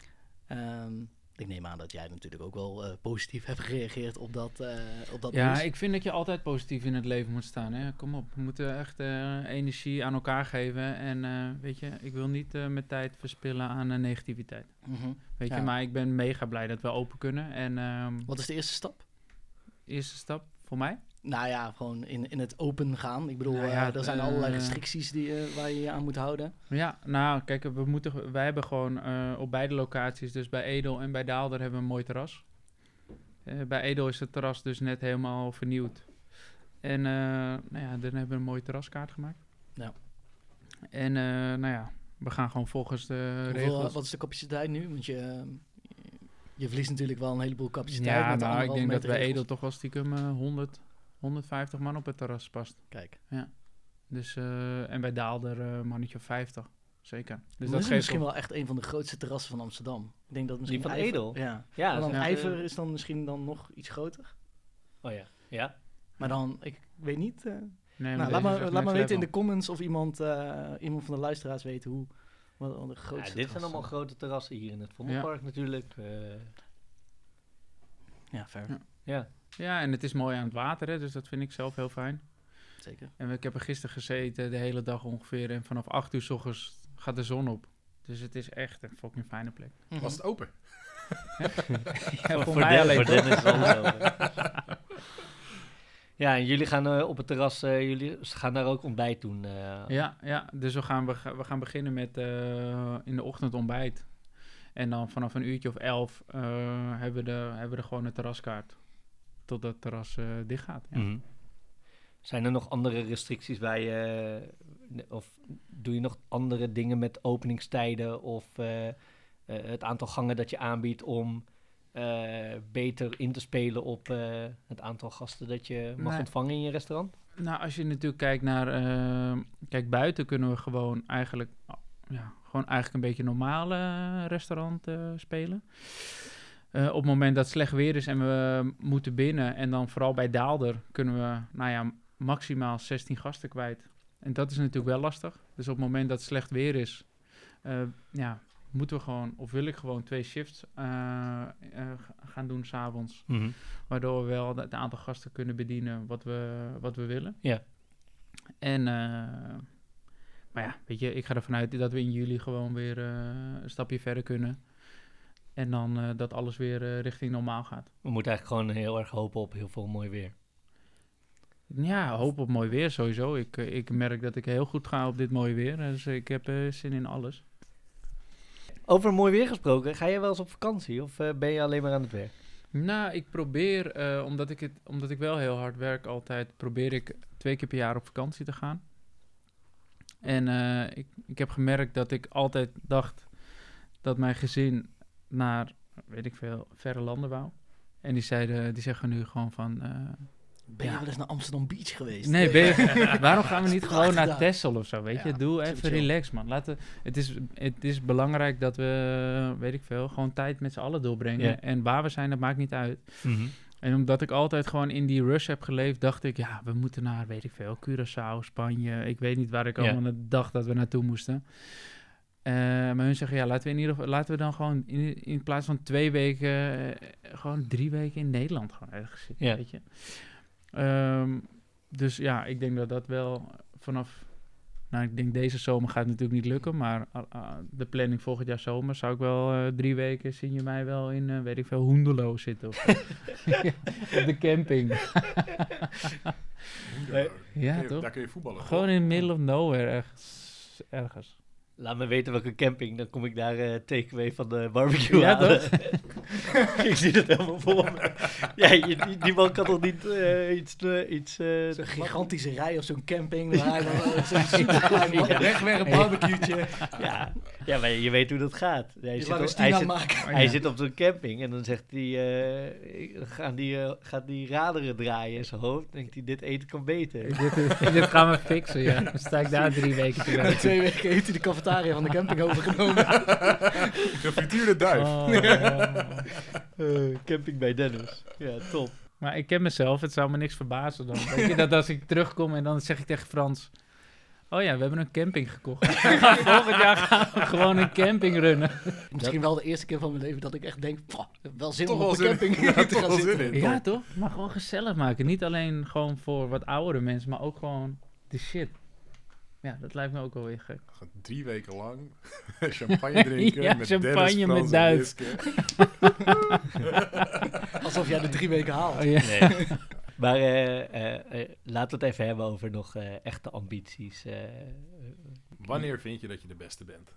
B: Ehm, ik neem aan dat jij natuurlijk ook wel eh, positief hebt gereageerd op dat, eh, op dat
C: Ja,
B: nieuws.
C: ik vind dat je altijd positief in het leven moet staan. Hè? Kom op, we moeten echt eh, energie aan elkaar geven. En weet je, ik wil niet mijn tijd verspillen aan negativiteit.
B: Mhm.
C: Weet
B: Ja.
C: je, maar ik ben mega blij dat we open kunnen. En ehm,
B: Wat is de eerste stap?
C: eerste stap voor mij?
B: Nou ja, gewoon in, in het open gaan. Ik bedoel,
C: Nou
B: eh,
C: ja,
B: er zijn
C: eh,
B: allerlei restricties die, eh, waar je je aan moet houden.
C: Ja, nou, kijk, we moeten, wij hebben gewoon op beide locaties, dus bij Edel en bij Daalder, hebben we een mooi terras. Bij Edel is het terras dus net helemaal vernieuwd. En nou ja, dan hebben we een mooie terraskaart gemaakt.
B: Ja.
C: En nou ja, we gaan gewoon volgens de
B: Hoeveel,
C: regels.
B: wat is de capaciteit nu? Want je, Je verliest natuurlijk wel een heleboel capaciteit.
C: Ja,
B: met
C: nou, ik denk dat bij. Edel toch wel stiekem eh 100, 150 man op het terras past.
B: Kijk,
C: Dus, eh, en bij Daalder eh mannetje of 50. Zeker. Dus
B: dat
C: dat
B: is
C: geeft
B: misschien
C: wel-
B: wel echt een van de grootste terrassen van Amsterdam. Ik denk dat misschien
A: van
B: Ijver-
A: Edel?
B: Ja.
A: Ja,
B: Maar dan
A: dat is echt,
B: IJver is dan misschien dan nog iets groter.
A: Oh ja. Ja.
B: Maar dan, ik weet niet. eh,
C: Nee,
B: nou,
C: maar
B: laat
C: is
B: me,
C: echt
B: laat
C: next
B: weten in de comments of iemand, eh, iemand van de luisteraars weet hoe. Wat de
A: Ja,
B: grootste
A: dit zijn allemaal grote terrassen hier in het Vondelpark natuurlijk. eh,
B: Ja, fair.
C: Ja.
A: ja.
C: Ja, en het is mooi aan het water, hè, dus dat vind ik zelf heel fijn.
B: Zeker.
C: En ik heb er gisteren gezeten, de hele dag ongeveer. En vanaf 8 uur s ochtends gaat de zon op. Dus het is echt een fucking fijne plek.
B: Mhm.
E: Was het open?
C: Ja, voor,
A: voor
C: mij alleen
A: voor? Dennis. Ja, en jullie gaan eh, op het terras, eh, jullie gaan daar ook ontbijt doen. eh.
C: Ja, ja, dus we gaan, we, gaan- beginnen met eh, in de ochtend ontbijt. En dan vanaf een uurtje of elf eh, hebben, we de, hebben we de gewoon een terraskaart. Totdat het terras eh dicht gaat. Ja.
A: Mhm. Zijn er nog andere restricties waar je, eh, of doe je nog andere dingen met openingstijden of eh, eh, het aantal gangen dat je aanbiedt om eh, beter in te spelen op eh, het aantal gasten dat je mag
C: Nee.
A: ontvangen in je restaurant?
C: Nou, als je natuurlijk kijkt naar... kijk, buiten kunnen we gewoon eigenlijk... Ja, gewoon eigenlijk een beetje normaal eh, restaurant eh, spelen. Eh, op het moment dat het slecht weer is en we moeten binnen... en dan vooral bij Daalder kunnen we, nou ja, maximaal 16 gasten kwijt. En dat is natuurlijk wel lastig. Dus op het moment dat het slecht weer is... eh, ja, moeten we gewoon, of wil ik gewoon twee shifts eh, gaan doen s'avonds. Waardoor we wel het aantal gasten kunnen bedienen wat we, wat we willen.
A: Ja.
C: En, maar ja, weet je, ik ga ervan uit dat we in juli gewoon weer een stapje verder kunnen. En dan eh, dat alles weer eh, richting normaal gaat.
A: We moeten eigenlijk gewoon heel erg hopen op heel veel mooi weer.
C: Ja, hoop op mooi weer sowieso. Ik, eh, ik merk dat ik heel goed ga op dit mooie weer. Dus ik heb zin in alles.
A: Over mooi weer gesproken, ga je wel eens op vakantie of ben je alleen maar aan het werk?
C: Nou, ik probeer, omdat, ik het, omdat ik wel heel hard werk altijd, probeer ik twee keer per jaar op vakantie te gaan. En ik, ik heb gemerkt dat ik altijd dacht dat mijn gezin naar, weet ik veel, verre landen wou. En die, zeiden, die zeggen nu gewoon van... eh,
B: Ben je
C: Ja.
B: wel eens naar Amsterdam Beach geweest?
C: nee, ben je- waarom gaan we niet gewoon naar. Texel of zo, weet je? Doe even relax, man. Laten, het, is, het is belangrijk dat we, weet ik veel, gewoon tijd met z'n allen doorbrengen.
A: Ja.
C: En waar we zijn, dat maakt niet uit. En omdat ik altijd gewoon in die rush heb geleefd, dacht ik, ja, we moeten naar, weet ik veel, Curaçao, Spanje. Ik weet niet waar ik allemaal dacht dat we naartoe moesten. Eh, maar hun zeggen, ja, laten we, in ieder geval, laten we dan gewoon in, in plaats van twee weken, eh, gewoon drie weken in Nederland gewoon ergens zitten,
A: Ja.
C: weet je. Ehm, dus ja, ik denk dat dat wel vanaf, nou, ik denk deze zomer gaat het natuurlijk niet lukken, maar ah, ah, de planning volgend jaar zomer zou ik wel eh, drie weken, zien je mij wel in, weet ik veel, Hoendelo zitten of op de camping. Ja, toch?
E: Daar kun je voetballen.
C: Gewoon in the middle of nowhere ergens. ergens.
A: Laat me weten welke camping, dan kom ik daar eh takeaway van de barbecue
C: Ja,
A: halen. ik zie het helemaal voor me. Ja, je, die, die man kan toch niet eh, iets... eh, iets eh,
B: Zo'n gigantische rij of zo'n camping. Waar hij dan zo'n super klein wegwerp barbecue'tje.
A: ja, ja, maar je weet hoe dat gaat. Hij,
B: Je
A: zit op,
B: een
A: hij, zit, hij zit op zo'n camping en dan zegt hij... eh, gaan die, gaat die raderen draaien in zijn hoofd. Denkt hij, dit eten kan beter.
C: dit, dit gaan we fixen, ja. Dan sta ik daar drie weken te
B: Na
C: werken.
B: twee weken heeft hij de cafetaria van de camping overgenomen.
E: Gefrituurde duif.
C: Oh.
A: Eh, camping bij Dennis. Ja, top.
C: Maar ik ken mezelf, het zou me niks verbazen dan. Weet je, dat als ik terugkom en dan zeg ik tegen Frans... Oh ja, we hebben een camping gekocht. Volgend jaar gaan we gewoon een camping runnen.
B: Misschien wel de eerste keer van mijn leven dat ik echt denk, "Pah, wel zin
E: Toch
B: om op de camping te gaan zitten.
E: in.
C: Ja, toch? Maar gewoon gezellig maken. Niet alleen gewoon voor wat oudere mensen, maar ook gewoon de shit. Ja, dat lijkt me ook wel weer gek.
E: Drie weken lang champagne drinken.
C: Ja,
E: met
C: champagne
E: Dennis,
C: met.
E: Wiske.
B: Alsof jij de drie weken haalt.
C: Oh, ja.
A: Nee. Maar eh, eh, eh, laten we het even hebben over nog eh, echte ambities.
E: Wanneer vind je dat je de beste bent?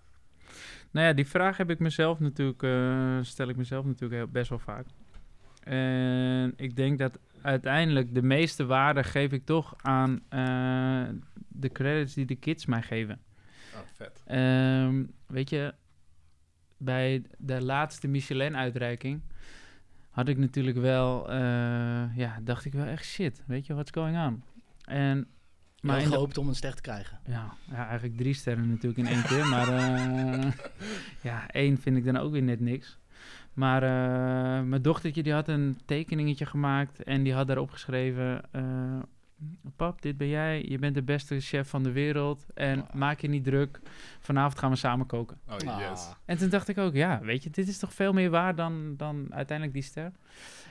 C: Nou ja, die vraag heb ik mezelf natuurlijk, eh, stel ik mezelf natuurlijk heel, best wel vaak. En ik denk dat uiteindelijk de meeste waarde geef ik toch aan eh, de credits die de kids mij geven.
E: Oh, vet.
C: Ehm, weet je, bij de laatste Michelin-uitreiking had ik natuurlijk wel, eh, ja, dacht ik wel echt shit, weet je, what's going on? En,
B: Maar
C: de-
B: gehoopt om een ster te krijgen.
C: ja, ja, eigenlijk drie sterren natuurlijk in één keer. Maar eh, ja, één vind ik dan ook weer net niks. Maar eh, mijn dochtertje die had een tekeningetje gemaakt en die had daarop geschreven... Pap, dit ben jij. Je bent de beste chef van de wereld. En
E: Ah.
C: maak je niet druk. Vanavond gaan we samen koken.
E: Oh,
B: Ah.
E: yes.
C: En toen dacht ik ook, ja, weet je, dit is toch veel meer waar dan, dan uiteindelijk die ster.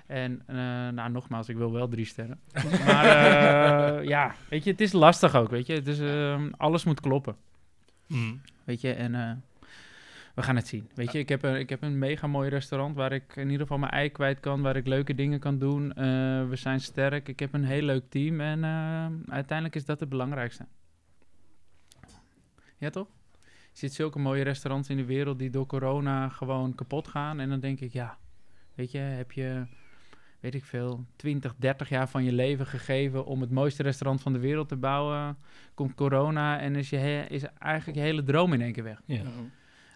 C: En eh, nou, nogmaals, ik wil wel drie sterren. maar eh, ja, weet je, het is lastig ook, weet je. Ehm, alles moet kloppen, weet je. En eh, we gaan het zien, weet je. Ik heb, een, ik heb een mega mooi restaurant waar ik in ieder geval mijn ei kwijt kan. Waar ik leuke dingen kan doen. Eh, we zijn sterk. Ik heb een heel leuk team. En eh, uiteindelijk is dat het belangrijkste. Ja, toch? Je ziet zulke mooie restaurants in de wereld die door corona gewoon kapot gaan. En dan denk ik, ja, weet je, heb je, weet ik veel, 20, 30 jaar van je leven gegeven om het mooiste restaurant van de wereld te bouwen. Komt corona en is, je he- is eigenlijk je hele droom in één keer weg.
A: Ja.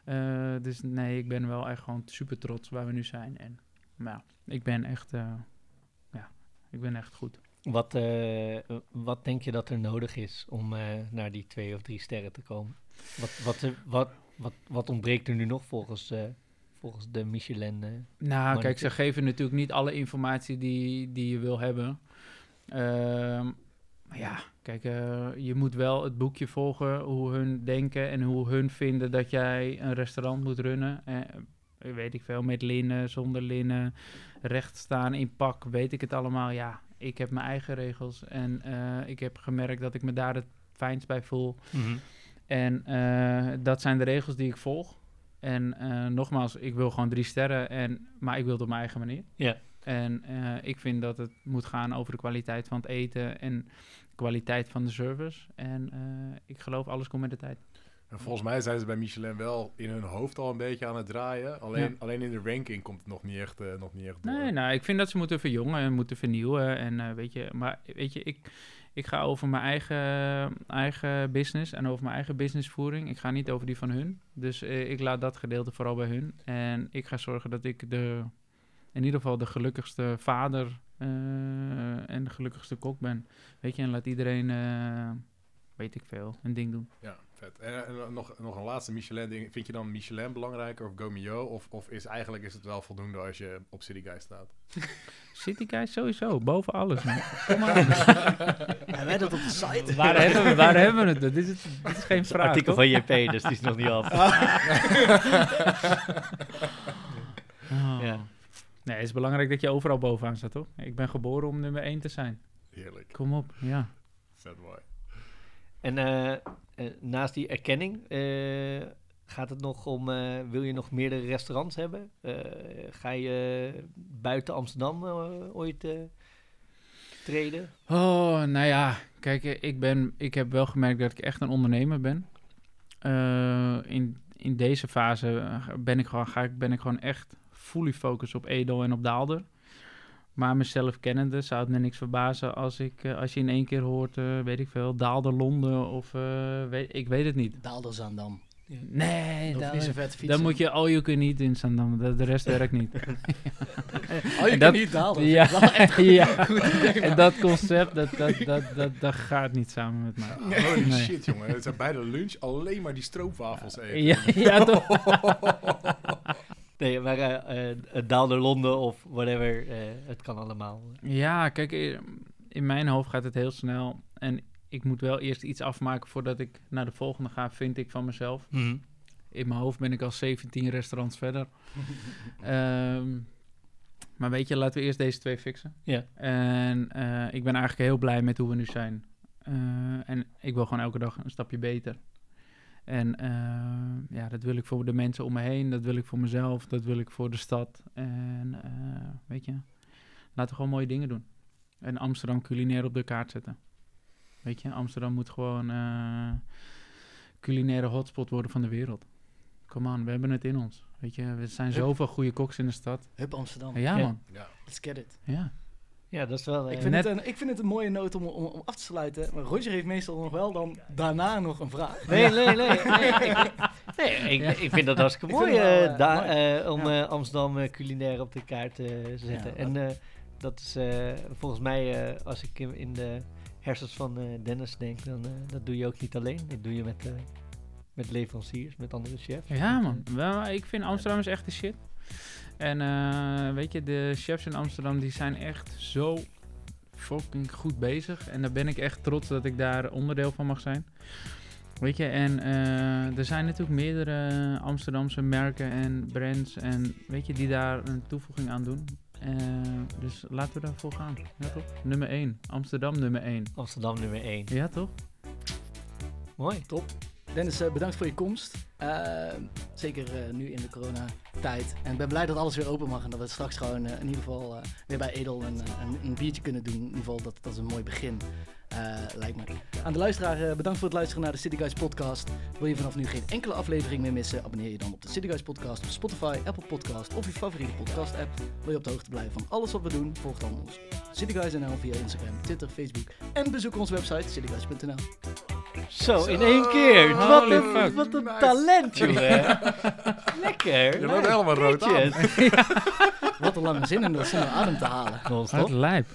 C: Eh, dus nee, ik ben wel echt gewoon super trots waar we nu zijn. En nou, ik ben echt, eh, ja, ik ben echt goed.
A: Wat, eh, wat denk je dat er nodig is om naar die twee of drie sterren te komen? Wat, wat, wat, wat, wat ontbreekt er nu nog volgens, volgens de Michelin?
C: Nou,
A: Maar
C: kijk, ze geven natuurlijk niet alle informatie die, die je wil hebben. Ehm, maar ja, kijk, eh, je moet wel het boekje volgen hoe hun denken en hoe hun vinden dat jij een restaurant moet runnen. Eh, weet ik veel, met linnen, zonder linnen, recht staan in pak, weet ik het allemaal. Ja, ik heb mijn eigen regels en eh, ik heb gemerkt dat ik me daar het fijnst bij voel. En eh, dat zijn de regels die ik volg. En eh, nogmaals, ik wil gewoon drie sterren, en, maar ik wil het op mijn eigen manier.
A: Ja.
C: En eh, ik vind dat het moet gaan over de kwaliteit van het eten en kwaliteit van de service. En eh, ik geloof alles komt met de tijd.
E: En volgens mij zijn ze bij Michelin wel in hun hoofd al een beetje aan het draaien. Alleen,
C: Ja.
E: alleen in de ranking komt het nog niet echt, eh, nog niet echt door.
C: Nee, nou, ik vind dat ze moeten verjongen en moeten vernieuwen. En eh, weet je, maar weet je, ik, ik ga over mijn eigen, eigen business en over mijn eigen businessvoering. Ik ga niet over die van hun. Dus ik laat dat gedeelte vooral bij hun. En ik ga zorgen dat ik de, in ieder geval de gelukkigste vader en de gelukkigste kok ben. Weet je, en laat iedereen, eh, weet ik veel, een ding doen.
E: Ja, vet. En, en nog, nog een laatste Michelin-ding. Vind je dan Michelin belangrijker of Gomio? Of, of is eigenlijk is het wel voldoende als je op City Guy staat?
C: City Guys sowieso, boven alles. man. Kom maar.
B: Hebben wij dat op de site?
C: waar, hebben we, waar hebben we het? Dit is, dit is geen
A: Het
C: vraag.
A: artikel
C: toch?
A: van JP, dus die is nog niet af.
C: Oh.
A: Ja.
C: Nee, het is belangrijk dat je overal bovenaan staat, toch? Ik ben geboren om nummer 1 te zijn.
E: Heerlijk.
C: Kom op, ja.
E: Vet mooi.
A: En eh, eh, naast die erkenning, eh, gaat het nog om, eh, wil je nog meerdere restaurants hebben? Eh, ga je buiten Amsterdam ooit eh, treden?
C: Oh, nou ja, kijk, ik, ben, ik heb wel gemerkt dat ik echt een ondernemer ben. Eh, in, in deze fase ben ik, gewoon, ga ik, ben ik gewoon echt fully focused op Edo en op Daalder. Maar mezelf kennende zou het me niks verbazen als, ik, eh, als je in één keer hoort, eh, weet ik veel, Daalder, Londen of eh, weet, ik weet het niet.
B: Daalder Zaandam.
C: Nee,
B: Dat
C: daar-
B: is een vet
C: dan moet je all you can eat in Zandam, de, de rest werkt niet.
B: Oh, je
C: dat-
B: niet Daalder.
C: Ja, ja. En dat concept, dat, dat, dat, dat, dat gaat niet samen met mij.
E: Holy
C: Nee.
E: shit, jongen. Het zijn bij de lunch alleen maar die stroopwafels eten.
C: Ja, ja toch?
A: Nee, maar het Daalder Londen of whatever, eh, het kan allemaal.
C: Ja, kijk, eh, in mijn hoofd gaat het heel snel. En ik moet wel eerst iets afmaken voordat ik naar de volgende ga, vind ik van mezelf. In mijn hoofd ben ik al 17 restaurants verder. Ehm, maar weet je, laten we eerst deze twee fixen.
A: Ja.
C: En eh, ik ben eigenlijk heel blij met hoe we nu zijn. En ik wil gewoon elke dag een stapje beter. En eh, ja, dat wil ik voor de mensen om me heen, dat wil ik voor mezelf, dat wil ik voor de stad. En eh, weet je, laten we gewoon mooie dingen doen. En Amsterdam culinair op de kaart zetten. Weet je, Amsterdam moet gewoon eh culinaire hotspot worden van de wereld. Come on, we hebben het in ons. Weet je, er zijn
B: Hup.
C: zoveel goede koks in de stad.
B: Hup Amsterdam.
C: Ja,
A: Ja.
C: man.
E: Ja.
B: Let's get it.
C: Ja.
A: Ja, dat is wel...
B: Ik
A: eh,
B: vind,
C: net-
B: het een, ik vind het een mooie noot om, om, om af te sluiten. Maar Roger heeft meestal nog wel dan daarna nog een vraag.
A: Nee, nee, nee. Nee, ik, nee, Nee, ik, vind dat hartstikke
B: Ik
A: mooi,
B: wel,
A: eh,
B: eh,
A: da-
B: mooi.
A: om
B: Ja.
A: Amsterdam culinair op de kaart te zetten.
B: Ja,
A: en eh, dat is eh, volgens mij, eh, als ik in, in de hersens van eh, Dennis denk, dan eh, dat doe je ook niet alleen. Dat doe je met, eh, met leveranciers, met andere chefs.
C: Ja, man. Wel, ik vind Amsterdam is echt de shit. En eh, weet je, de chefs in Amsterdam die zijn echt zo fucking goed bezig. En daar ben ik echt trots dat ik daar onderdeel van mag zijn. Weet je, en eh, er zijn natuurlijk meerdere Amsterdamse merken en brands en weet je, die daar een toevoeging aan doen. Eh, dus laten we daarvoor gaan. Ja, toch? Nummer 1. Amsterdam nummer 1.
A: Amsterdam nummer 1.
C: Ja, toch?
A: Mooi.
B: Top. Dennis, eh, bedankt voor je komst. Eh, zeker eh, nu in de coronatijd. En ik ben blij dat alles weer open mag. En dat we straks gewoon in ieder geval weer bij Edel een, een, een biertje kunnen doen. In ieder geval, dat, dat is een mooi begin. Eh, lijkt me. Aan de luisteraar, eh, bedankt voor het luisteren naar de City Guys podcast. Wil je vanaf nu geen enkele aflevering meer missen? Abonneer je dan op de City Guys podcast op Spotify, Apple Podcast of je favoriete podcast app. Wil je op de hoogte blijven van alles wat we doen? Volg dan ons City Guys NL via Instagram, Twitter, Facebook en bezoek onze website cityguys.nl.
A: Zo, in één keer. Wat een,
C: fuck.
A: wat een
E: Nice.
A: talent, jongen. Lekker.
E: Je loopt helemaal rood aan.
B: Wat een lange zin om dat zonder adem te halen.
C: Wat lijp.